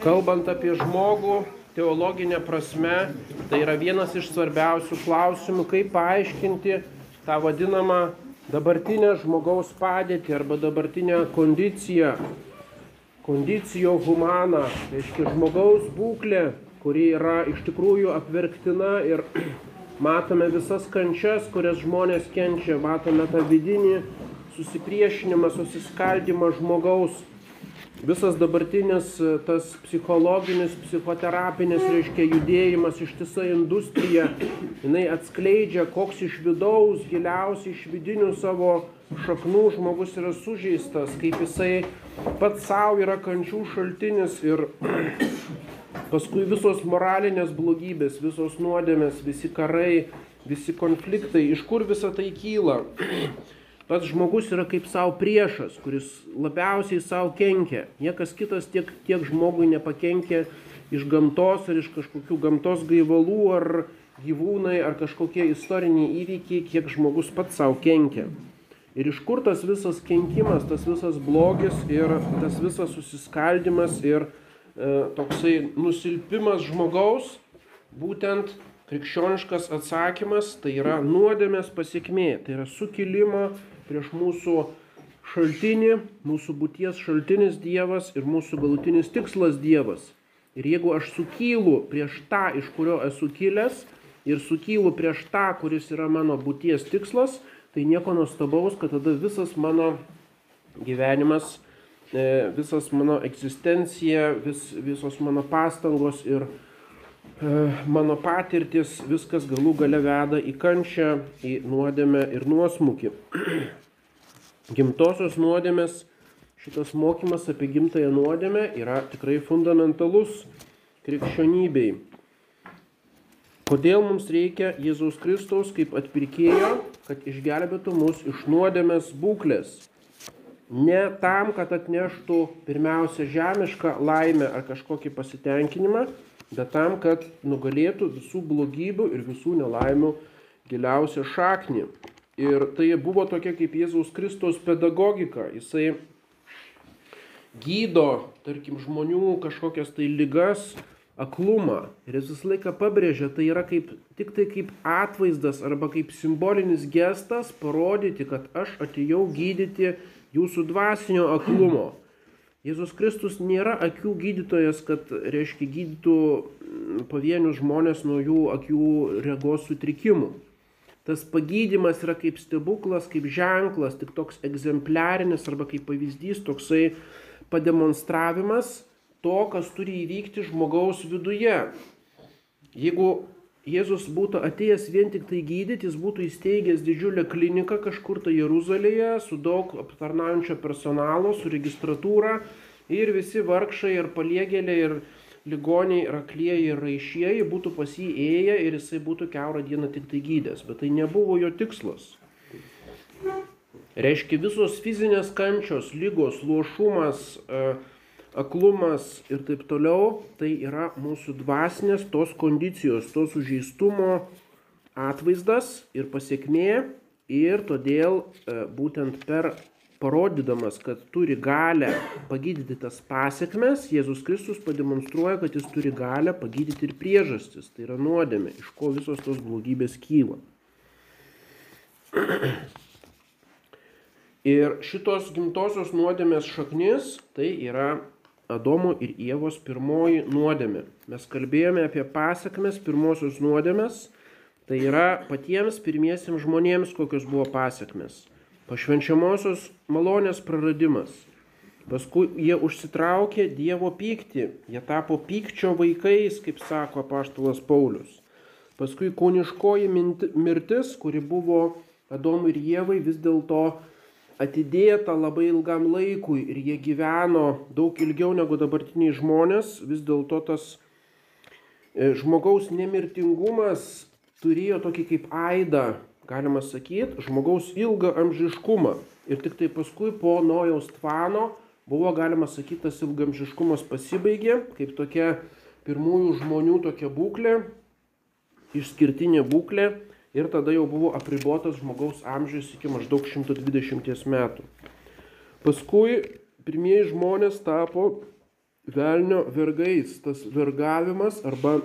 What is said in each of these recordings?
Kalbant apie žmogų, teologinė prasme, tai yra vienas iš svarbiausių klausimų, kaip paaiškinti tą vadinamą dabartinę žmogaus padėtį arba dabartinę kondiciją, kondicijo humana, reiškia žmogaus būklė, kuri yra iš tikrųjų apverktina ir matome visas kančias, kurias žmonės kenčia, matome tą vidinį susipriešinimą, susiskaldimą žmogaus visas dabartinis e, tas psichologinis, psichoterapinis, reiškia, judėjimas, ištisa industrija, jinai atskleidžia, koks iš vidaus, giliausiai iš vidinių savo šaknų žmogus yra sužeistas, kaip jisai pats savo yra kančių šaltinis ir paskui visos moralinės blogybės, visos nuodėmės, visi karai, visi konfliktai, iš kur visa tai kyla pats žmogus yra kaip savo priešas, kuris labiausiai savo kenkia. Niekas kitas tiek, tiek žmogui nepakenkia iš gamtos ar iš kažkokių gamtos gaivalų ar gyvūnai ar kažkokie istoriniai įvykiai, kiek žmogus pats savo kenkia. Ir iš kur tas visas kenkimas, tas visas blogis ir tas visas susiskaldimas ir e, toksai nusilpimas žmogaus, būtent krikščioniškas atsakymas tai yra nuodėmės pasiekmė, tai yra sukilimo prieš mūsų šaltinį, mūsų būties šaltinis Dievas ir mūsų galutinis tikslas Dievas. Ir jeigu aš sukylu prieš tą, iš kurio esu kilęs, ir sukylu prieš tą, kuris yra mano būties tikslas, tai nieko nuostabaus, kad tada visas mano gyvenimas, e, visas mano egzistencija, vis, visos mano pastangos ir e, mano patirtis, viskas galų gale veda į kančią, į nuodėmę ir nuosmukį. gimtosios nuodėmės, šitas mokymas apie gimtąją nuodėmę yra tikrai fundamentalus krikščionybei. Kodėl mums reikia Jėzaus Kristaus kaip atpirkėjo, kad išgelbėtų mus iš nuodėmės būklės? Ne tam, kad atneštų pirmiausia žemišką laimę ar kažkokį pasitenkinimą, bet tam, kad nugalėtų visų blogybių ir visų nelaimių giliausią šaknį. Ir tai buvo tokia kaip Jėzaus Kristaus pedagogika. Jisai gydo, tarkim, žmonių kažkokias tai lygas, aklumą. Ir jis visą laiką pabrėžia, tai yra kaip, tik tai kaip atvaizdas arba kaip simbolinis gestas parodyti, kad aš atėjau gydyti jūsų dvasinio aklumo. Jėzus Kristus nėra akių gydytojas, kad, reiškia, gydytų pavienius žmonės nuo jų akių regos sutrikimų tas pagydymas yra kaip stebuklas, kaip ženklas, tik toks egzempliarinis arba kaip pavyzdys, toksai pademonstravimas to, kas turi įvykti žmogaus viduje. Jeigu Jėzus būtų atėjęs vien tik tai gydyti, jis būtų įsteigęs didžiulę kliniką kažkur tai Jeruzalėje su daug aptarnaujančio personalo, su registratūra ir visi vargšai ir paliegėliai ir ligoniai ir aklieji ir raišieji būtų pas jį ėję ir jisai būtų keurą dieną tik tai gydęs, bet tai nebuvo jo tikslas. Reiškia visos fizinės kančios, lygos, luošumas, e, aklumas ir taip toliau, tai yra mūsų dvasinės tos kondicijos, to sužeistumo atvaizdas ir pasiekmė ir todėl e, būtent per parodydamas, kad turi galę pagydyti tas pasiekmes, Jėzus Kristus pademonstruoja, kad jis turi galę pagydyti ir priežastis, tai yra nuodėmė, iš ko visos tos blogybės kyla. Ir šitos gimtosios nuodėmės šaknis tai yra Adomo ir Ievos pirmoji nuodėmė. Mes kalbėjome apie pasiekmes pirmosios nuodėmės, tai yra patiems pirmiesiems žmonėms kokios buvo pasiekmes pašvenčiamosios malonės praradimas. Paskui jie užsitraukė Dievo pyktį, jie tapo pykčio vaikais, kaip sako paštalas Paulius. Paskui kūniškoji mirtis, kuri buvo Adomui ir Jėvai, vis dėlto atidėta labai ilgam laikui ir jie gyveno daug ilgiau negu dabartiniai žmonės, vis dėlto tas e, žmogaus nemirtingumas turėjo tokį kaip aidą galima sakyti, žmogaus ilgą amžiškumą. Ir tik tai paskui po Nojaus tvano buvo galima sakyti, tas ilgamžiškumas pasibaigė, kaip tokia pirmųjų žmonių tokia būklė, išskirtinė būklė ir tada jau buvo apribotas žmogaus amžius iki maždaug 120 metų. Paskui pirmieji žmonės tapo velnio vergais. Tas vergavimas arba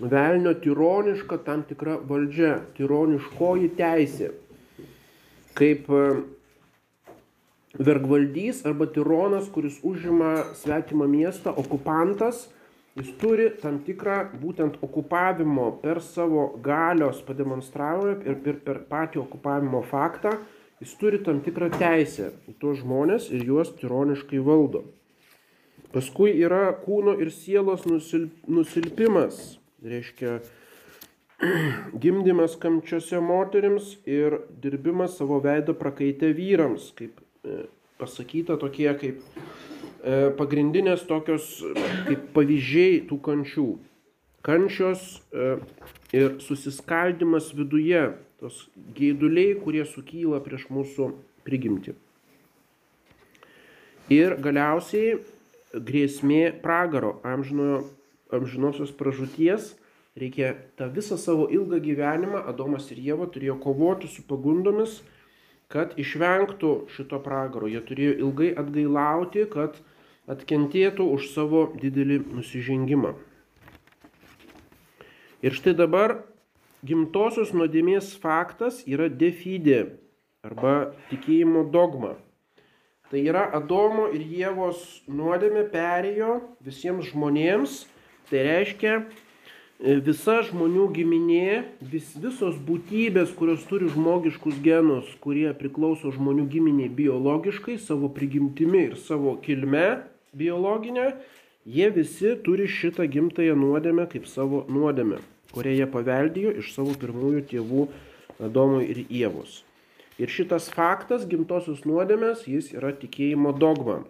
velnio tironiška tam tikra valdžia, tironiškoji teisė. Kaip e, vergvaldys arba tironas, kuris užima svetimą miestą, okupantas, jis turi tam tikrą būtent okupavimo per savo galios pademonstravimą ir per, per patį okupavimo faktą, jis turi tam tikrą teisę į tuos žmonės ir juos tironiškai valdo. Paskui yra kūno ir sielos nusilp, nusilpimas reiškia gimdymas kamčiose moteriams ir dirbimas savo veido prakaitę vyrams, kaip e, pasakyta tokie kaip e, pagrindinės tokios kaip pavyzdžiai tų kančių. Kančios e, ir susiskaldimas viduje, tos gėduliai, kurie sukyla prieš mūsų prigimti. Ir galiausiai grėsmė pragaro, amžinojo amžinosios pražūties, reikia tą visą savo ilgą gyvenimą, Adomas ir Jėva turėjo kovoti su pagundomis, kad išvengtų šito pragaro. Jie turėjo ilgai atgailauti, kad atkentėtų už savo didelį nusižengimą. Ir štai dabar gimtosios nuodėmės faktas yra defidė arba tikėjimo dogma. Tai yra Adomo ir Jėvos nuodėmė perėjo visiems žmonėms Tai reiškia, e, visa žmonių giminė, vis, visos būtybės, kurios turi žmogiškus genus, kurie priklauso žmonių giminiai biologiškai, savo prigimtimi ir savo kilme biologinė, jie visi turi šitą gimtąją nuodėmę kaip savo nuodėmę, kurią jie paveldėjo iš savo pirmųjų tėvų Adomo ir Ievos. Ir šitas faktas gimtosios nuodėmės, jis yra tikėjimo dogma.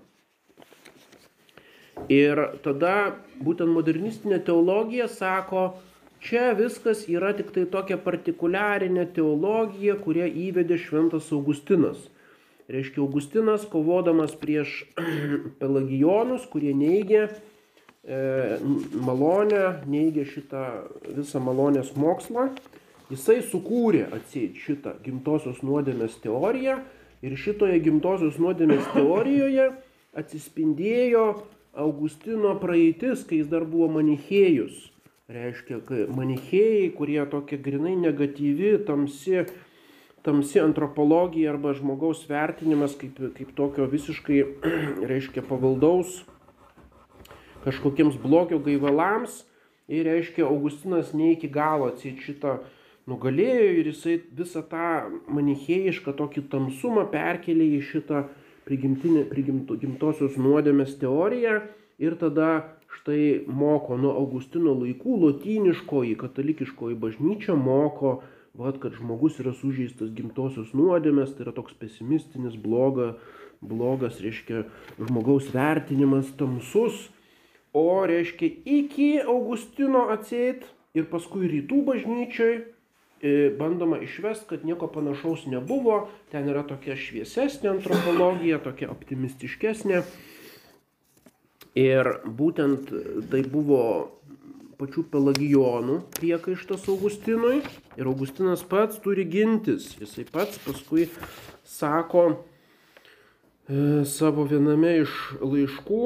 Ir tada būtent modernistinė teologija sako, čia viskas yra tik tai tokia partikuliarinė teologija, kurią įvedė šventas Augustinas. Reiškia, Augustinas kovodamas prieš pelagijonus, kurie neigia e, malonę, neigia šitą visą malonės mokslą, jisai sukūrė atseit šitą gimtosios nuodėmės teoriją ir šitoje gimtosios nuodėmės teorijoje atsispindėjo Augustino praeitis, kai jis dar buvo manichėjus. Reiškia, manichėjai, kurie tokie grinai negatyvi, tamsi, tamsi antropologija arba žmogaus vertinimas kaip, kaip tokio visiškai, reiškia, pavaldaus kažkokiems blogio gaivalams. Ir reiškia, Augustinas ne iki galo atsit šitą nugalėjo ir jisai visą tą manichėjišką tokį tamsumą perkelė į šitą prigimtinė, prigimto, gimtosios nuodėmės teorija ir tada štai moko nuo Augustino laikų lotyniškoji katalikiškoji bažnyčia moko, vat, kad žmogus yra sužeistas gimtosios nuodėmės, tai yra toks pesimistinis, bloga, blogas, reiškia, žmogaus vertinimas tamsus, o reiškia iki Augustino atseit ir paskui rytų bažnyčiai bandoma išvest, kad nieko panašaus nebuvo, ten yra tokia šviesesnė antropologija, tokia optimistiškesnė. Ir būtent tai buvo pačių pelagijonų priekaištas Augustinui ir Augustinas pats turi gintis. Jisai pats paskui sako e, savo viename iš laiškų,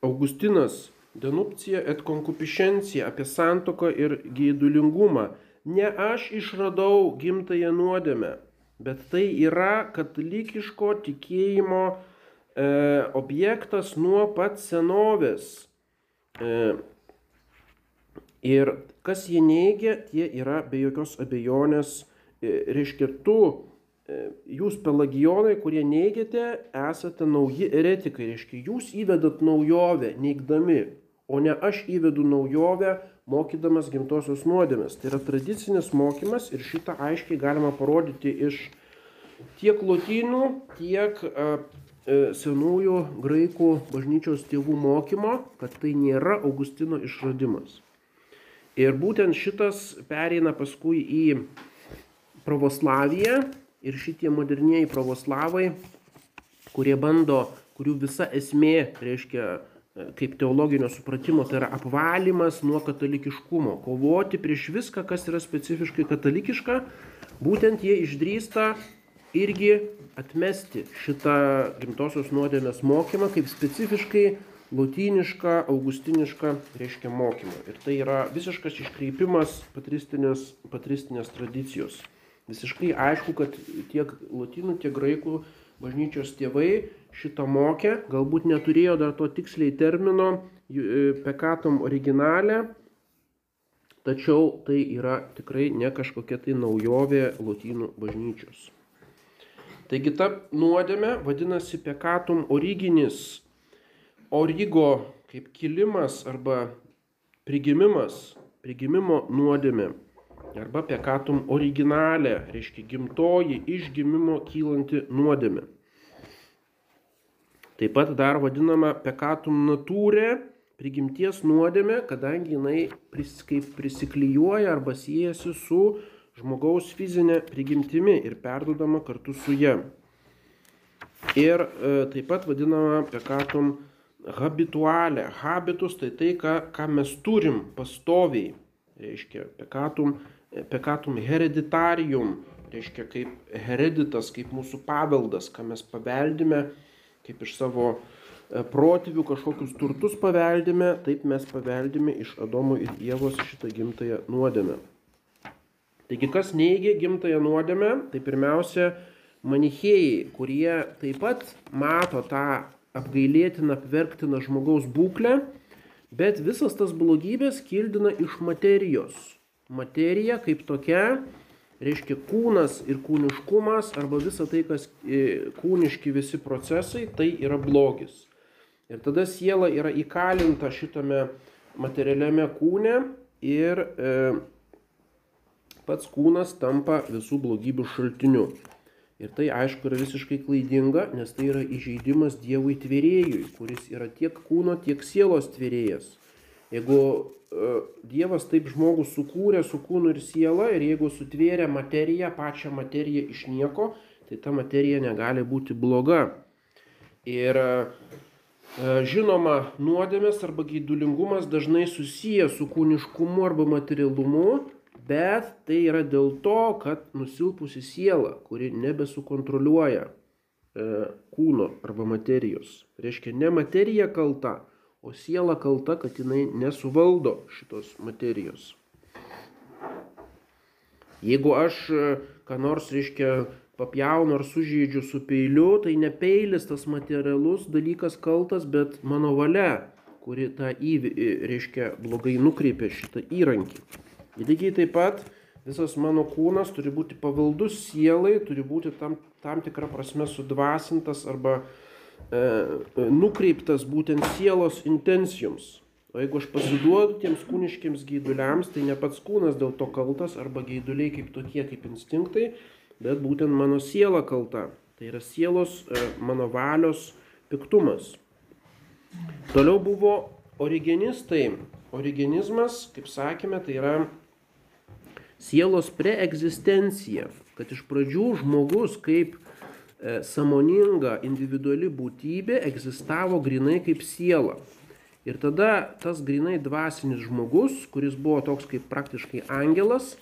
Augustinas denupcija et konkupiscencija apie santoką ir geidulingumą. Ne aš išradau gimtąją nuodėmę, bet tai yra katalikiško tikėjimo e, objektas nuo pat senovės. E, ir kas jį neigia, tie yra be jokios abejonės, e, reiškia, tu jūs pelagijonai, kurie neigiate, esate nauji eretikai. Reiškia, jūs įvedat naujovę, neigdami, o ne aš įvedu naujovę, mokydamas gimtosios nuodėmės. Tai yra tradicinis mokymas ir šitą aiškiai galima parodyti iš tiek lotynų, tiek a, e, senųjų graikų bažnyčios tėvų mokymo, kad tai nėra Augustino išradimas. Ir būtent šitas pereina paskui į pravoslaviją ir šitie modernieji pravoslavai, kurie bando, kurių visa esmė, reiškia, e, kaip teologinio supratimo, tai yra apvalymas nuo katalikiškumo, kovoti prieš viską, kas yra specifiškai katalikiška, būtent jie išdrįsta irgi atmesti šitą gimtosios nuodėmės mokymą kaip specifiškai lotynišką, augustinišką, reiškia mokymą. Ir tai yra visiškas iškreipimas patristinės, patristinės tradicijos. Visiškai aišku, kad tiek lotynų, tiek graikų bažnyčios tėvai šitą mokė, galbūt neturėjo dar to tiksliai termino e, pekatom originalė, tačiau tai yra tikrai ne kažkokia tai naujovė lotynų bažnyčios. Taigi ta nuodėmė vadinasi pekatum originis origo kaip kilimas arba prigimimas, prigimimo nuodėmė. Arba pekatum originalė, reiškia gimtoji iš gimimo kylanti nuodėmė. Taip pat dar vadinama pekatum natūrė, prigimties nuodėmė, kadangi jinai pris, kaip prisiklyjuoja arba siejasi su žmogaus fizinė prigimtimi ir perdodama kartu su ja. Ir e, taip pat vadinama pekatum habitualę. Habitus tai tai, ką, ką mes turim pastoviai. Reiškia, pekatum, pekatum hereditarium, reiškia kaip hereditas, kaip mūsų paveldas, ką mes paveldime, kaip iš savo e, protėvių kažkokius turtus paveldime, taip mes paveldime iš Adomo ir Jėvos šitą gimtąją nuodėmę. Taigi, kas neigia gimtąją nuodėmę, tai pirmiausia, manichėjai, kurie taip pat mato tą apgailėtiną, apverktiną žmogaus būklę, bet visas tas blogybės kildina iš materijos. Materija kaip tokia, reiškia kūnas ir kūniškumas arba visa tai, kas e, kūniški visi procesai, tai yra blogis. Ir tada siela yra įkalinta šitame materialiame kūne ir e, pats kūnas tampa visų blogybių šaltiniu. Ir tai aišku yra visiškai klaidinga, nes tai yra įžeidimas Dievui tvėrėjui, kuris yra tiek kūno, tiek sielos tvėrėjas. Jeigu uh, Dievas taip žmogų sukūrė su kūnu ir siela ir jeigu sutvėrė materiją, pačią materiją iš nieko, tai ta materija negali būti bloga. Ir uh, žinoma, nuodėmės arba gaidulingumas dažnai susiję su kūniškumu arba materialumu, bet tai yra dėl to, kad nusilpusi siela, kuri nebesukontroliuoja e, kūno arba materijos. Reiškia, ne materija kalta, o siela kalta, kad jinai nesuvaldo šitos materijos. Jeigu aš e, ką nors, reiškia, papjaunu ar sužeidžiu su peiliu, tai ne peilis tas materialus dalykas kaltas, bet mano valia, kuri tą įvį, reiškia, blogai nukreipia šitą įrankį. Lygiai taip pat visas mano kūnas turi būti pavaldus sielai, turi būti tam, tam tikrą prasme sudvasintas arba e, nukreiptas būtent sielos intencijoms. O jeigu aš pasiduodu tiems kūniškiams gaiduliams, tai ne pats kūnas dėl to kaltas arba gaiduliai kaip tokie kaip instinktai, bet būtent mano siela kalta. Tai yra sielos e, mano valios piktumas. Toliau buvo origenistai. Origenizmas, kaip sakėme, tai yra sielos preegzistencija, kad iš pradžių žmogus kaip e, samoninga individuali būtybė egzistavo grinai kaip siela. Ir tada tas grinai dvasinis žmogus, kuris buvo toks kaip praktiškai angelas,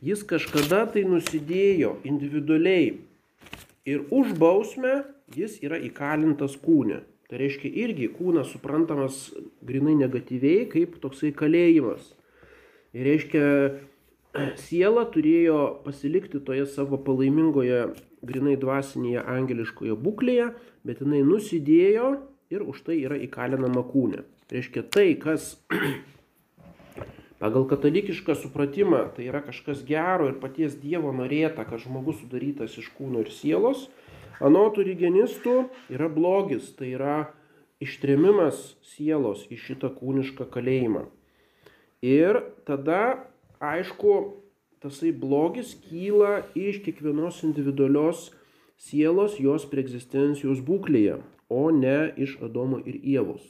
jis kažkada tai nusidėjo individualiai. Ir už bausmę jis yra įkalintas kūne. Tai reiškia irgi kūnas suprantamas grinai negatyviai kaip toksai kalėjimas. Ir reiškia siela turėjo pasilikti toje savo palaimingoje, grinai dvasinėje angeliškoje būklėje, bet jinai nusidėjo ir už tai yra įkalinama kūne. Reiškia tai, kas pagal katalikišką supratimą tai yra kažkas gero ir paties Dievo norėta, kad žmogus sudarytas iš kūno ir sielos, anotų rygenistų yra blogis, tai yra ištremimas sielos į šitą kūnišką kalėjimą. Ir tada aišku, tasai blogis kyla iš kiekvienos individualios sielos jos preegzistencijos būklėje, o ne iš Adomo ir Ievos.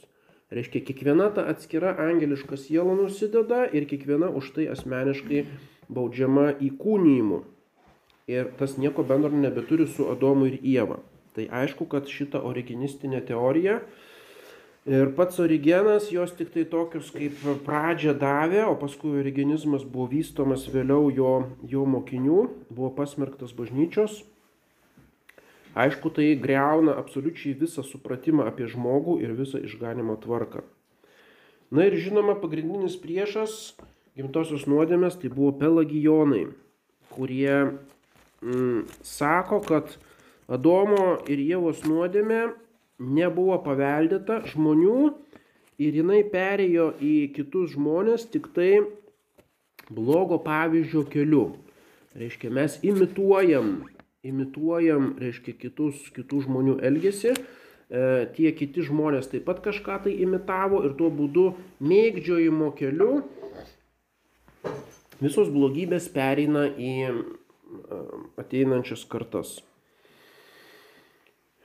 Reiškia, kiekviena ta atskira angeliška siela nusideda ir kiekviena už tai asmeniškai baudžiama įkūnymu. Ir tas nieko bendro nebeturi su Adomu ir Ieva. Tai aišku, kad šita originistinė teorija Ir pats origenas jos tik tai tokius kaip pradžią davė, o paskui origenizmas buvo vystomas vėliau jo, jo mokinių, buvo pasmerktas bažnyčios. Aišku, tai greuna absoliučiai visą supratimą apie žmogų ir visą išganimo tvarką. Na ir žinoma, pagrindinis priešas gimtosios nuodėmės tai buvo pelagijonai, kurie mm, sako, kad Adomo ir Jėvos nuodėmė nebuvo paveldėta žmonių ir jinai perėjo į kitus žmonės tik tai blogo pavyzdžio keliu. Reiškia, mes imituojam, imituojam, reiškia, kitus, kitų žmonių elgesį, e, tie kiti žmonės taip pat kažką tai imitavo ir tuo būdu mėgdžiojimo keliu visos blogybės pereina į e, ateinančias kartas.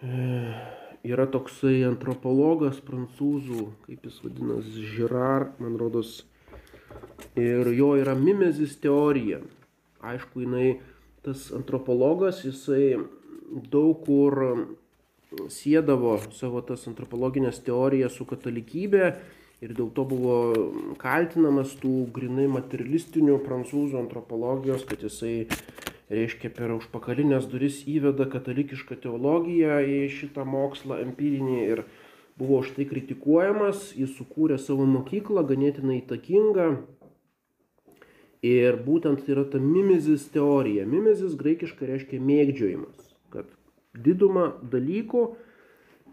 E yra toksai antropologas prancūzų, kaip jis vadinasi, Girard, man rodos, ir jo yra mimezis teorija. Aišku, jinai, tas antropologas, jisai daug kur sėdavo savo tas antropologinės teorijas su katalikybė ir dėl to buvo kaltinamas tų grinai materialistinių prancūzų antropologijos, kad jisai reiškia per užpakalinės duris įveda katalikišką teologiją į šitą mokslą empirinį ir buvo už tai kritikuojamas, jis sukūrė savo mokyklą, ganėtinai įtakingą. Ir būtent tai yra ta mimizis teorija. Mimizis graikiškai reiškia mėgdžiojimas, kad didumą dalykų,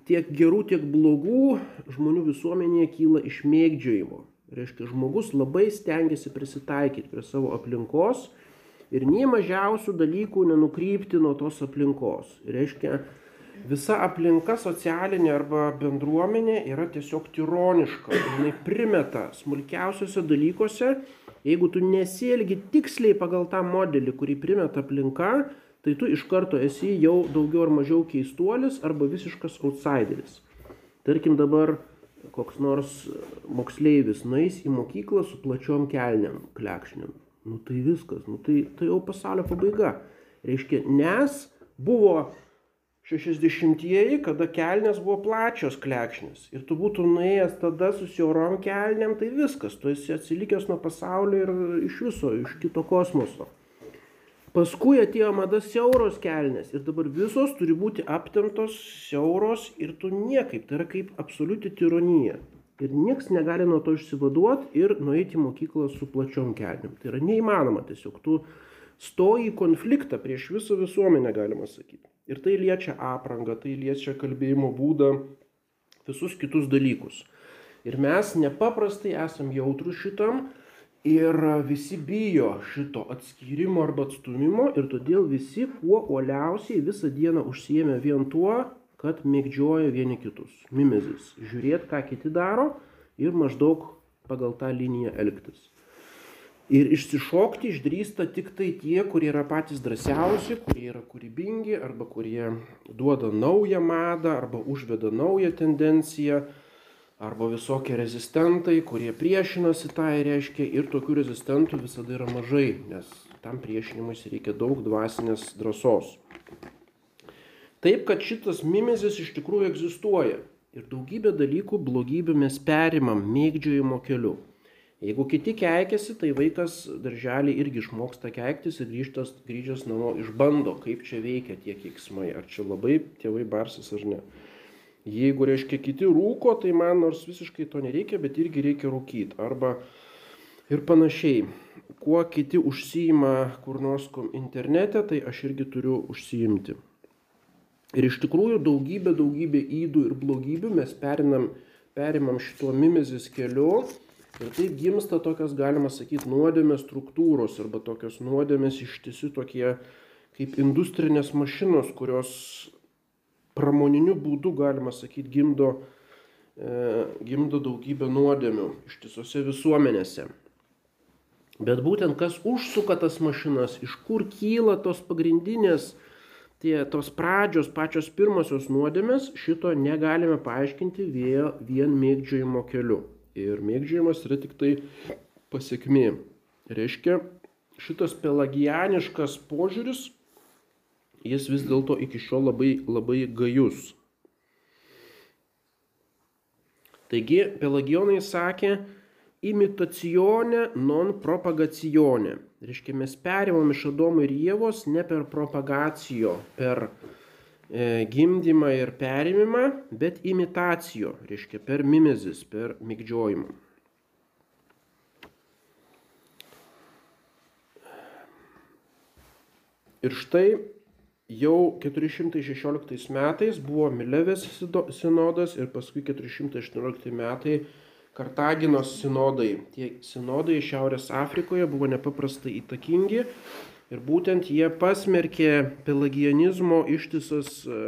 tiek gerų, tiek blogų žmonių visuomenėje kyla iš mėgdžiojimo. Reiškia, žmogus labai stengiasi prisitaikyti prie savo aplinkos ir nie mažiausių dalykų nenukrypti nuo tos aplinkos. Reiškia, visa aplinka socialinė arba bendruomenė yra tiesiog tironiška. Jis primeta smulkiausiuose dalykuose, jeigu tu nesielgi tiksliai pagal tą modelį, kurį primeta aplinka, tai tu iš karto esi jau daugiau ar mažiau keistuolis arba visiškas outsideris. Tarkim dabar koks nors moksleivis nueis į mokyklą su plačiom kelniam, klekšniam. Nu tai viskas, nu tai, tai jau pasaulio pabaiga. Reiškia, nes buvo 60-ieji, kada kelnes buvo plačios klekšnės. Ir tu būtum nuėjęs tada su siaurom kelniam, tai viskas, tu esi atsilikęs nuo pasaulio ir iš viso, iš kito kosmoso. Paskui atėjo mada siauros kelnes ir dabar visos turi būti aptemtos siauros ir tu niekaip, tai yra kaip absoliuti tironija. Ir nieks negali nuo to išsivaduoti ir nueiti į mokyklą su plačiom kelniam. Tai yra neįmanoma tiesiog. Tu stoji į konfliktą prieš visą visuomenę, galima sakyti. Ir tai liečia aprangą, tai liečia kalbėjimo būdą, visus kitus dalykus. Ir mes nepaprastai esam jautrus šitam ir visi bijo šito atskyrimo arba atstumimo ir todėl visi kuo uoliausiai visą dieną užsiemė vien tuo, kad mėgdžioja vieni kitus. Mimezis. Žiūrėt, ką kiti daro ir maždaug pagal tą liniją elgtis. Ir išsišokti išdrįsta tik tai tie, kurie yra patys drąsiausi, kurie yra kūrybingi, arba kurie duoda naują madą, arba užveda naują tendenciją, arba visokie rezistentai, kurie priešinasi tai reiškia. Ir tokių rezistentų visada yra mažai, nes tam priešinimui reikia daug dvasinės drąsos. Taip, kad šitas mimezis iš tikrųjų egzistuoja. Ir daugybę dalykų, blogybių mes perimam mėgdžiojimo keliu. Jeigu kiti keikiasi, tai vaikas darželį irgi išmoksta keiktis ir grįžtas, grįžęs namo išbando, kaip čia veikia tie keiksmai, ar čia labai tėvai barsis ar ne. Jeigu reiškia kiti rūko, tai man nors visiškai to nereikia, bet irgi reikia rūkyti. Arba ir panašiai. Kuo kiti užsijima kur nors internete, tai aš irgi turiu užsijimti. Ir iš tikrųjų daugybė, daugybė įdų ir blogybių mes perinam, perimam šituo mimezis keliu ir taip gimsta tokios, galima sakyti, nuodėmės struktūros arba tokios nuodėmės ištisi tokie kaip industrinės mašinos, kurios pramoniniu būdu, galima sakyti, gimdo, e, gimdo daugybę nuodėmių ištisose visuomenėse. Bet būtent kas užsuka tas mašinas, iš kur kyla tos pagrindinės tie tos pradžios, pačios pirmosios nuodėmės, šito negalime paaiškinti vien, vien mėgdžiojimo keliu. Ir mėgdžiojimas yra tik tai pasiekmė. Reiškia, šitas pelagianiškas požiūris, jis vis dėlto iki šiol labai, labai gajus. Taigi pelagijonai sakė, imitacione non propagacione. Reiškia, mes perimam iš Adomo ir Jėvos ne per propagacijo, per e, gimdymą ir perimimą, bet imitacijo, reiškia, per mimezis, per mygdžiojimą. Ir štai jau 416 metais buvo Milevės sinodas ir paskui 418 metai Kartaginos sinodai. Tie sinodai Šiaurės Afrikoje buvo nepaprastai įtakingi ir būtent jie pasmerkė pelagianizmo ištisas e,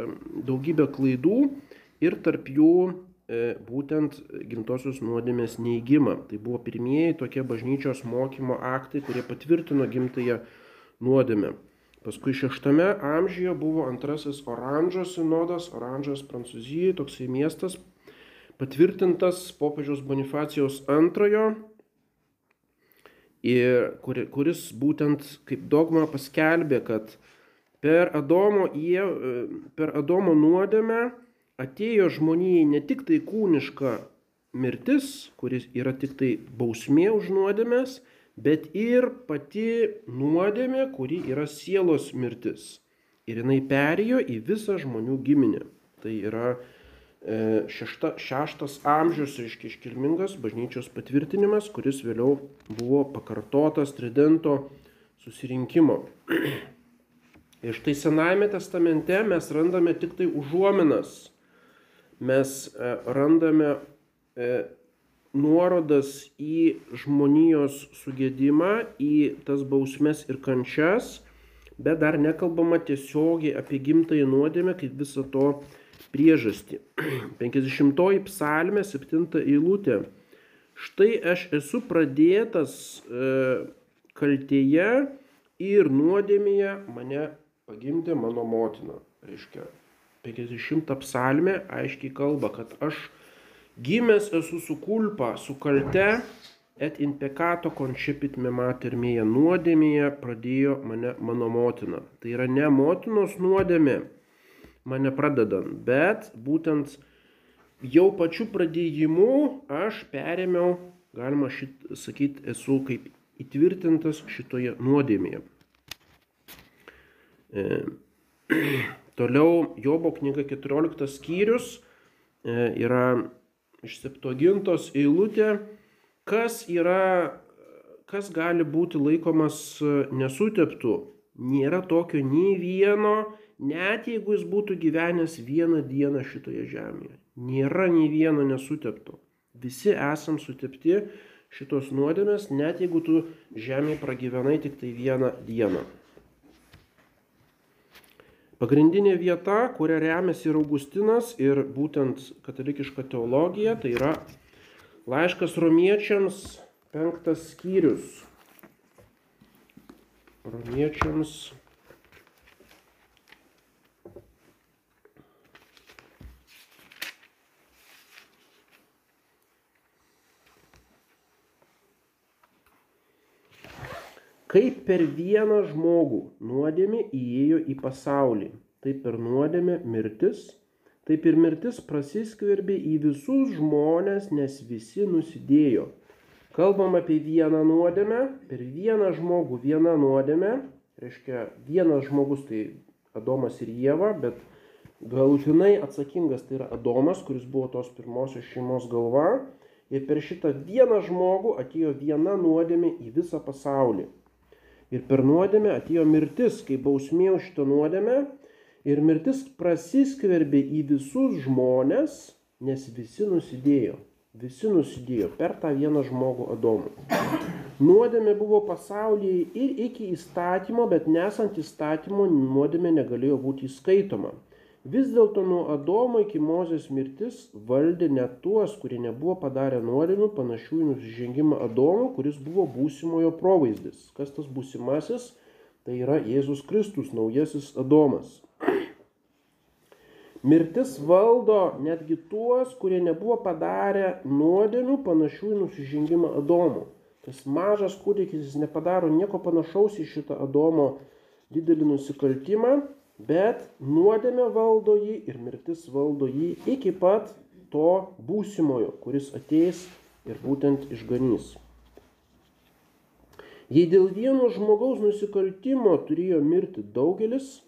daugybę klaidų ir tarp jų e, būtent gimtosios nuodėmės neįgymą. Tai buvo pirmieji tokie bažnyčios mokymo aktai, kurie patvirtino gimtąją nuodėmę. Paskui šeštame amžiuje buvo antrasis Oranžos sinodas, Oranžas Prancūzijoje, toksai miestas, patvirtintas popiežiaus Bonifacijos antrojo, kuris būtent kaip dogma paskelbė, kad per Adomo, per Adomo nuodėmę atėjo žmonijai ne tik tai kūniška mirtis, kuris yra tik tai bausmė už nuodėmės, bet ir pati nuodėmė, kuri yra sielos mirtis. Ir jinai perėjo į visą žmonių giminę. Tai yra šešta, šeštas amžius, reiškia iškilmingas bažnyčios patvirtinimas, kuris vėliau buvo pakartotas Tridento susirinkimo. Ir štai Senajame testamente mes randame tik tai užuominas. Mes e, randame e, nuorodas į žmonijos sugėdimą, į tas bausmes ir kančias, bet dar nekalbama tiesiogiai apie gimtąją nuodėmę kaip viso to priežastį. 50 psalmė, 7 eilutė. Štai aš esu pradėtas e, kaltėje ir nuodėmėje mane pagimdė mano motina. Reiškia, 50 psalmė aiškiai kalba, kad aš Gimęs esu su kulpa, su kalte, et in pekato konšipit me mater mėje nuodėmėje pradėjo mane mano motina. Tai yra ne motinos nuodėmė mane pradedant, bet būtent jau pačiu pradėjimu aš perėmiau, galima šit, sakyti, esu kaip įtvirtintas šitoje nuodėmėje. E, toliau Jobo knyga 14 skyrius e, yra iš septogintos eilutė, kas yra, kas gali būti laikomas nesuteptų. Nėra tokio nei vieno, net jeigu jis būtų gyvenęs vieną dieną šitoje žemėje. Nėra nei vieno nesutepto. Visi esam sutepti šitos nuodėmės, net jeigu tu žemėje pragyvenai tik tai vieną dieną. Pagrindinė vieta, kuria remiasi ir Augustinas, ir būtent katalikiška teologija, tai yra laiškas romiečiams penktas skyrius. Romiečiams Kaip per vieną žmogų nuodėmė įėjo į pasaulį, taip per nuodėmę mirtis, taip ir mirtis prasiskverbė į visus žmonės, nes visi nusidėjo. Kalbam apie vieną nuodėmę, per vieną žmogų vieną nuodėmę, reiškia vienas žmogus tai Adomas ir Jėva, bet galutinai atsakingas tai yra Adomas, kuris buvo tos pirmosios šeimos galva. Ir per šitą vieną žmogų atėjo viena nuodėmė į visą pasaulį. Ir per nuodėmę atėjo mirtis, kaip bausmė už šitą nuodėmę. Ir mirtis prasiskverbė į visus žmonės, nes visi nusidėjo. Visi nusidėjo per tą vieną žmogų Adomą. Nuodėmė buvo pasaulyje ir iki įstatymo, bet nesant įstatymo nuodėmė negalėjo būti įskaitoma. Vis dėlto nuo Adomo iki Mozės mirtis valdė net tuos, kurie nebuvo padarę nuodėmių panašių į nusižengimą Adomo, kuris buvo būsimojo provaizdis. Kas tas būsimasis? Tai yra Jėzus Kristus, naujasis Adomas. Mirtis valdo netgi tuos, kurie nebuvo padarę nuodėmių panašių į nusižengimą Adomo. Tas mažas kūdikis nepadaro nieko panašaus į šitą Adomo didelį nusikaltimą, bet nuodėmė valdo jį ir mirtis valdo jį iki pat to būsimojo, kuris ateis ir būtent išganys. Jei dėl vieno žmogaus nusikaltimo turėjo mirti daugelis,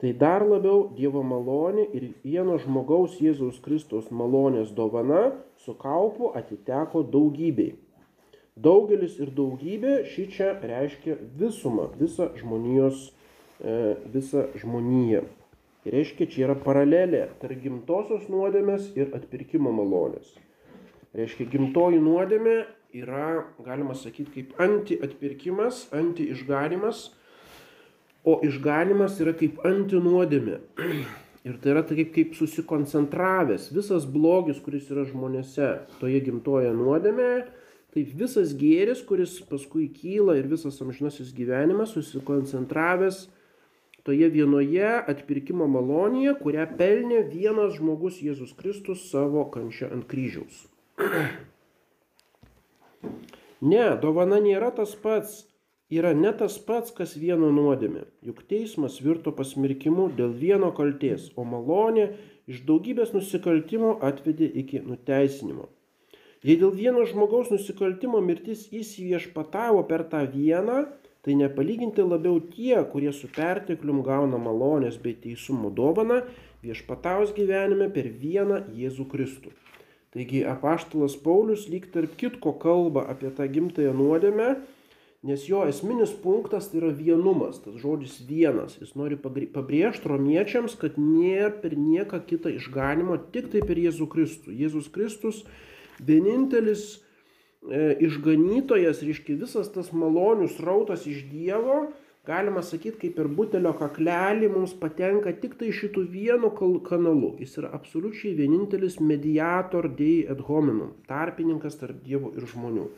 tai dar labiau Dievo malonė ir vieno žmogaus Jėzaus Kristaus malonės dovana su kaupu atiteko daugybei. Daugelis ir daugybė šį čia reiškia visumą, visą žmonijos, visą žmoniją. Tai reiškia, čia yra paralelė tarp gimtosios nuodėmės ir atpirkimo malonės. Reiškia, gimtoji nuodėmė yra, galima sakyti, kaip anti-atpirkimas, anti-išganimas, o išganimas yra kaip anti-nuodėmė. Ir tai yra taip kaip susikoncentravęs visas blogis, kuris yra žmonėse toje gimtoje nuodėmėje, taip visas gėris, kuris paskui kyla ir visas amžinasis gyvenimas susikoncentravęs toje vienoje atpirkimo malonėje, kurią pelnė vienas žmogus Jėzus Kristus savo kančia ant kryžiaus. Ne, dovana nėra tas pats, yra ne tas pats, kas vieno nuodėmė, juk teismas virto pasmirkimu dėl vieno kalties, o malonė iš daugybės nusikaltimų atvedė iki nuteisinimo. Jei dėl vieno žmogaus nusikaltimo mirtis įsiviešpatavo per tą vieną, tai nepalyginti labiau tie, kurie su perteklium gauna malonės bei teisumo dovaną, viešpataus gyvenime per vieną Jėzų Kristų. Taigi apaštalas Paulius lyg tarp kitko kalba apie tą gimtąją nuodėmę, nes jo esminis punktas tai yra vienumas, tas žodis vienas. Jis nori pabrėžti romiečiams, kad nėra per nieką kitą išganimo, tik tai per Jėzų Kristų. Jėzus Kristus vienintelis išganytojas, reiškia visas tas malonių srautas iš Dievo, galima sakyti, kaip ir butelio kaklelį mums patenka tik tai šitų vienu kanalu. Jis yra absoliučiai vienintelis mediator dei et hominum, tarpininkas tarp Dievo ir žmonių.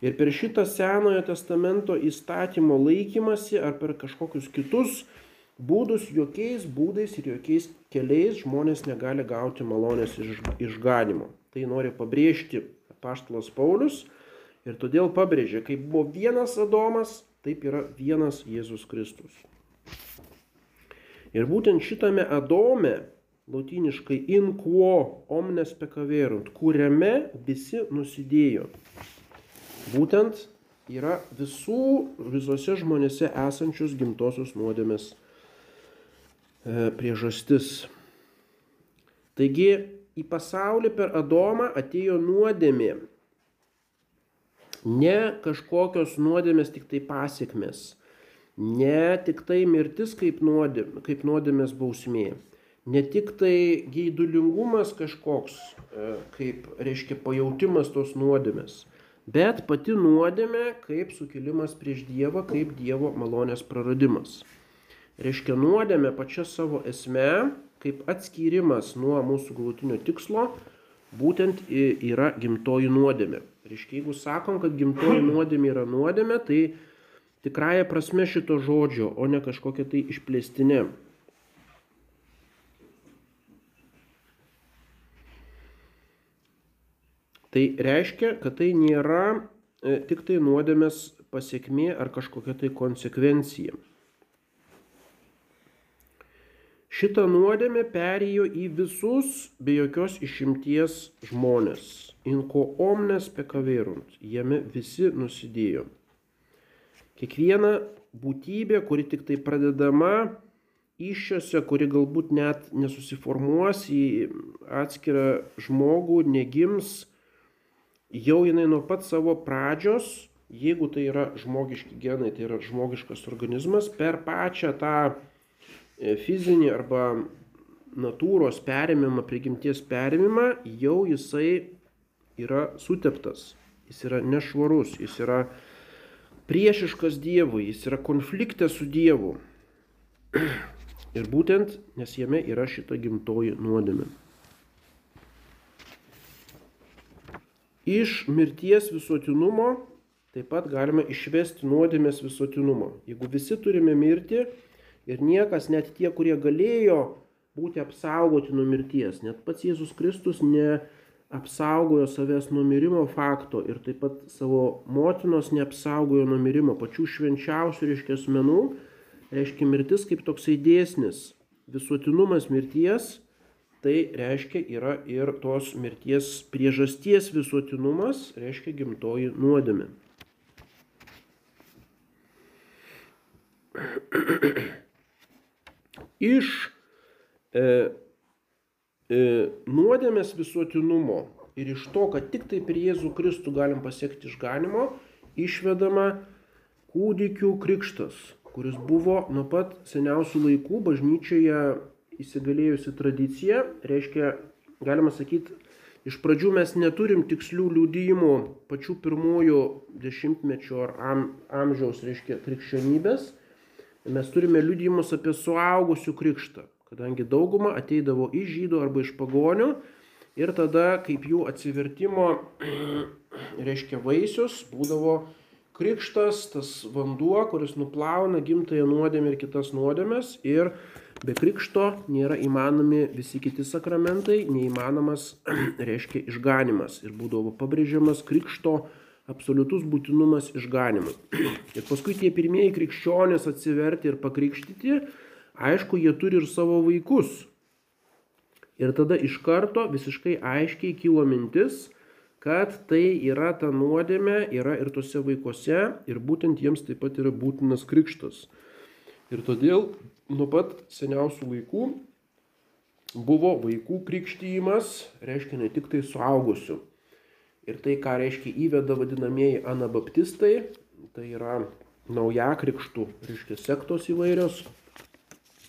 Ir per šitą Senojo testamento įstatymo laikymasi ar per kažkokius kitus būdus, jokiais būdais ir jokiais keliais žmonės negali gauti malonės išganimo. Tai nori pabrėžti paštalas Paulius ir todėl pabrėžė, kaip buvo vienas Adomas, taip yra vienas Jėzus Kristus. Ir būtent šitame Adome, latiniškai in quo omnes pekaverunt, kuriame visi nusidėjo. Būtent yra visų, visose žmonėse esančios gimtosios nuodėmės e, priežastis. Taigi į pasaulį per Adomą atėjo nuodėmė. Ne kažkokios nuodėmės tik tai pasiekmes. Ne tik tai mirtis kaip, nuodėmė, kaip nuodėmės bausmė. Ne tik tai geidulingumas kažkoks, e, kaip reiškia pajautimas tos nuodėmės. Bet pati nuodėmė kaip sukilimas prieš Dievą, kaip Dievo malonės praradimas. Reiškia nuodėmė pačia savo esme kaip atskyrimas nuo mūsų galutinio tikslo, būtent yra gimtoji nuodėmė. Reiškia, jeigu sakom, kad gimtoji nuodėmė yra nuodėmė, tai tikrąją prasme šito žodžio, o ne kažkokia tai išplėstinė. Tai reiškia, kad tai nėra e, tik tai nuodėmės pasiekmė ar kažkokia tai konsekvencija. Šita nuodėmė perėjo į visus be jokios išimties žmonės. Inko omnes pekaverunt. Jame visi nusidėjo. Kiekviena būtybė, kuri tik tai pradedama iššiose, kuri galbūt net nesusiformuos į atskirą žmogų, negims, jau jinai nuo pat savo pradžios, jeigu tai yra žmogiški genai, tai yra žmogiškas organizmas, per pačią tą fizinį arba natūros perėmimą, prigimties perėmimą, jau jisai yra suteptas, jis yra nešvarus, jis yra priešiškas Dievui, jis yra konflikte su Dievu. Ir būtent, nes jame yra šita gimtoji nuodėmė. Iš mirties visuotinumo taip pat galime išvesti nuodėmės visuotinumą. Jeigu visi turime mirti, Ir niekas, net tie, kurie galėjo būti apsaugoti nuo mirties, net pats Jėzus Kristus neapsaugojo savęs nuo mirimo fakto ir taip pat savo motinos neapsaugojo nuo mirimo, pačių švenčiausių, reiškia, asmenų, reiškia mirtis kaip toksai dėsnis, visuotinumas mirties tai reiškia yra ir tos mirties priežasties visuotinumas, reiškia gimtoji nuodėmė. Iš e, e, nuodėmės visuotinumo ir iš to, kad tik tai per Jėzų Kristų galim pasiekti išganimo, išvedama kūdikių krikštas, kuris buvo nuo pat seniausių laikų bažnyčioje įsigalėjusi tradicija, reiškia, galima sakyti, iš pradžių mes neturim tikslių liūdėjimų pačių pirmųjų dešimtmečių ar am, amžiaus, reiškia, krikščionybės, mes turime liūdėjimus apie suaugusių krikštą, kadangi dauguma ateidavo iš žydų arba iš pagonių ir tada kaip jų atsivertimo, reiškia, vaisius būdavo krikštas, tas vanduo, kuris nuplauna gimtąją nuodėmę ir kitas nuodėmės ir be krikšto nėra įmanomi visi kiti sakramentai, neįmanomas, reiškia, išganimas ir būdavo pabrėžiamas krikšto absoliutus būtinumas išganimui. Ir paskui tie pirmieji krikščionės atsiverti ir pakrikštyti, aišku, jie turi ir savo vaikus. Ir tada iš karto visiškai aiškiai kilo mintis, kad tai yra ta nuodėmė, yra ir tose vaikuose ir būtent jiems taip pat yra būtinas krikštas. Ir todėl nuo pat seniausių laikų buvo vaikų krikštyjimas, reiškia ne tik tai suaugusių. Ir tai, ką reiškia įveda vadinamieji anabaptistai, tai yra nauja krikštų, reiškia sektos įvairios.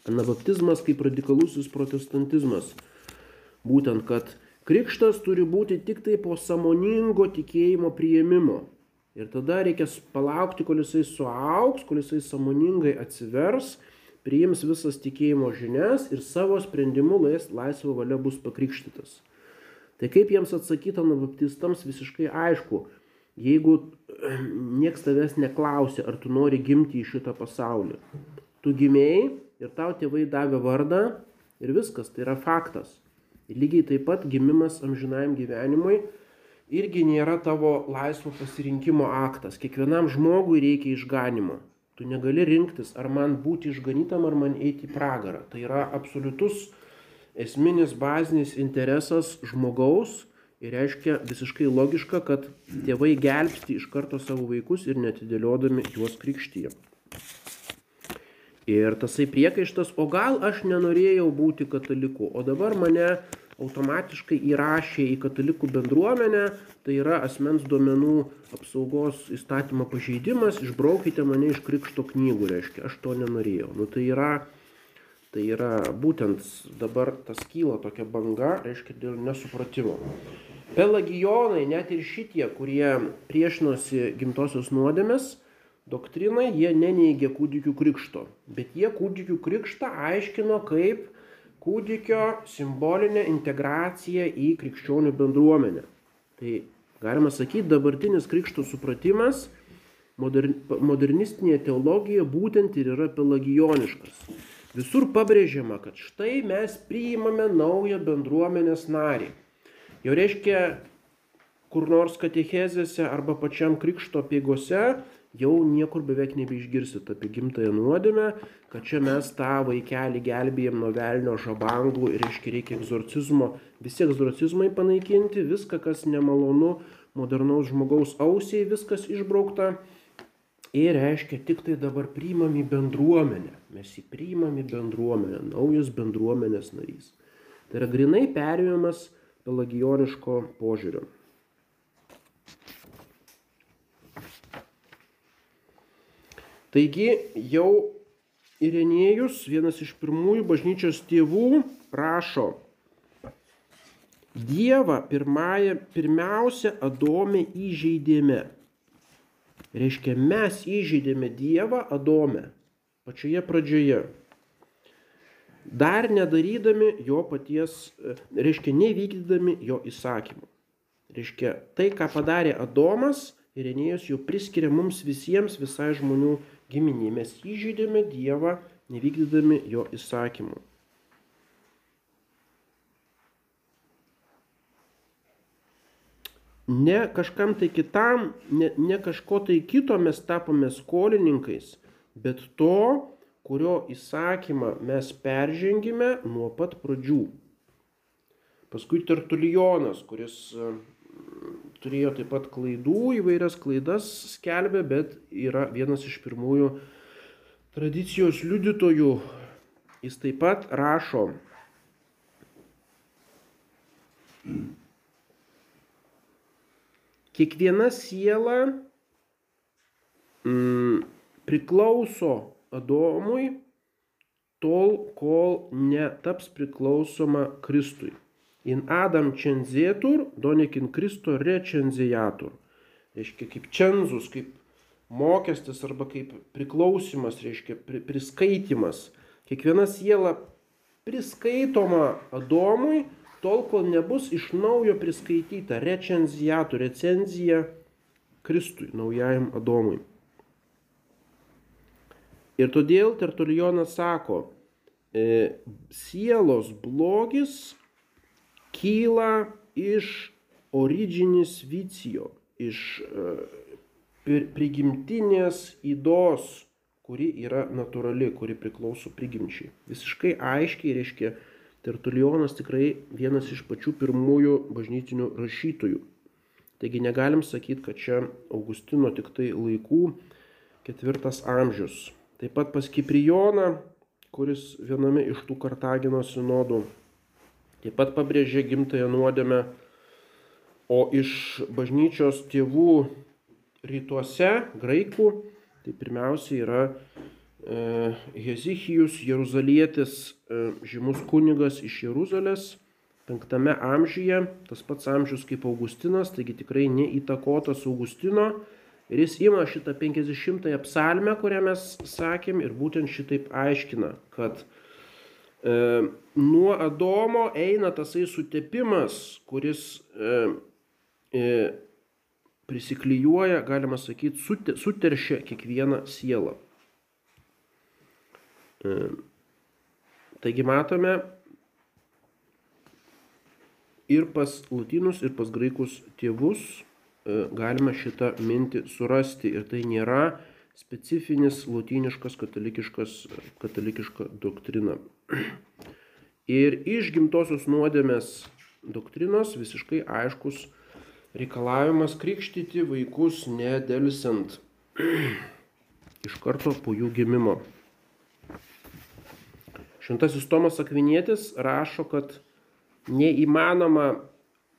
Anabaptizmas kaip radikalusis protestantizmas. Būtent, kad Krikštas turi būti tik tai po samoningo tikėjimo prieimimo. Ir tada reikia palaukti, kol jisai suauks, kol jisai samoningai atsivers, priims visas tikėjimo žinias ir savo sprendimu laisvo valia bus pakrikštytas. Tai kaip jiems atsakyti anabaptistams visiškai aišku, jeigu nieks tavęs neklausia, ar tu nori gimti į šitą pasaulį. Tu gimėjai ir tau tėvai davė vardą ir viskas, tai yra faktas. Ir lygiai taip pat gimimas amžinajam gyvenimui irgi nėra tavo laisvo pasirinkimo aktas. Kiekvienam žmogui reikia išganimo. Tu negali rinktis, ar man būti išganytam, ar man eiti į pragarą. Tai yra absoliutus esminis bazinis interesas žmogaus ir reiškia visiškai logiška, kad tėvai gelbsti iš karto savo vaikus ir netidėliodami juos krikštyje. Ir tasai priekaištas, o gal aš nenorėjau būti kataliku, o dabar mane automatiškai įrašė į katalikų bendruomenę, tai yra asmens duomenų apsaugos įstatymo pažeidimas, išbraukite mane iš krikšto knygų, reiškia, aš to nenorėjau. Nu, tai, yra, tai yra būtent dabar tas kyla tokia banga, reiškia, dėl nesupratimo. Pelagijonai, net ir šitie, kurie priešinosi gimtosios nuodėmės, doktrinai, jie neneigė kūdikių krikšto, bet jie kūdikių krikštą aiškino kaip kūdikio simbolinę integraciją į krikščionių bendruomenę. Tai galima sakyti, dabartinis krikšto supratimas modern, modernistinėje teologijoje būtent ir yra pelagijoniškas. Visur pabrėžiama, kad štai mes priimame naują bendruomenės narį. Jau reiškia, kur nors katechezėse arba pačiam krikšto pėgose jau niekur beveik nebeišgirsit apie gimtąją nuodėmę, kad čia mes tą vaikelį gelbėjom nuo velnio žabangų ir reiškia reikia egzorcizmo, visi egzorcizmai panaikinti, viską, kas nemalonu modernaus žmogaus ausiai, viskas išbraukta. Ir reiškia, tik tai dabar priimam į bendruomenę. Mes jį priimam į bendruomenę, naujas bendruomenės narys. Tai yra grinai perėjimas pelagioniško požiūrio. Taigi jau Irenėjus, vienas iš pirmųjų bažnyčios tėvų, rašo, Dievą pirmąją, pirmiausia Adome įžeidėme. Reiškia, mes įžeidėme Dievą Adome pačioje pradžioje. Dar nedarydami jo paties, reiškia, nevykdydami jo įsakymų. Reiškia, tai, ką padarė Adomas, Irenėjus jau priskiria mums visiems, visai žmonių giminė. Mes įžeidėme Dievą, nevykdydami jo įsakymų. Ne kažkam tai kitam, ne, ne kažko tai kito mes tapome skolininkais, bet to, kurio įsakymą mes peržengime nuo pat pradžių. Paskui Tertulijonas, kuris e, turėjo taip pat klaidų, įvairias klaidas skelbė, bet yra vienas iš pirmųjų tradicijos liudytojų. Jis taip pat rašo, kiekviena siela mm, priklauso Adomui tol, kol netaps priklausoma Kristui. In Adam cenzėtur, donekin Kristo recenzėjatur. Reiškia, kaip cenzus, kaip mokestis arba kaip priklausimas, reiškia pri, priskaitimas. Kiekviena siela priskaitoma Adomui, tol kol nebus iš naujo priskaityta recenzijatų, recenzija Kristui, naujajam Adomui. Ir todėl Tertulijonas sako, e, sielos blogis kyla iš originis vicijo, iš e, prigimtinės įdos, kuri yra natūrali, kuri priklauso prigimčiai. Visiškai aiškiai reiškia, Tertulijonas tikrai vienas iš pačių pirmųjų bažnytinių rašytojų. Taigi negalim sakyti, kad čia Augustino tik tai laikų ketvirtas amžius. Taip pat pas Kiprijoną, kuris viename iš tų Kartagino sinodų taip pat pabrėžė gimtąją nuodėmę, o iš bažnyčios tėvų rytuose, graikų, tai pirmiausia yra Hezichijus, Jeruzalietis, e, žymus kunigas iš Jeruzalės, penktame amžiuje, tas pats amžius kaip Augustinas, taigi tikrai neįtakotas Augustino. Ir jis ima šitą 50-ąją psalmę, kurią mes sakėm, ir būtent šitaip aiškina, kad e, nuo Adomo eina tasai sutepimas, kuris e, e, prisiklyjuoja, galima sakyti, sute, suteršia kiekvieną sielą. E, taigi matome ir pas latinus, ir pas graikus tėvus e, galima šitą mintį surasti ir tai nėra specifinis latiniškas katalikiška doktrina. Ir iš gimtosios nuodėmės doktrinos visiškai aiškus reikalavimas krikštyti vaikus nedelsiant iš karto po jų gimimo. Šventasis Tomas Akvinėtis rašo, kad neįmanoma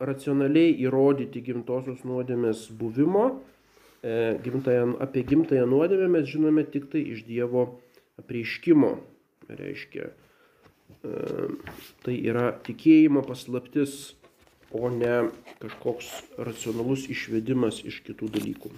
racionaliai įrodyti gimtosios nuodėmės buvimo. E, gimtają, apie gimtąją nuodėmę mes žinome tik tai iš Dievo apreiškimo. Reiškia, e, tai yra tikėjimo paslaptis o ne kažkoks racionalus išvedimas iš kitų dalykų.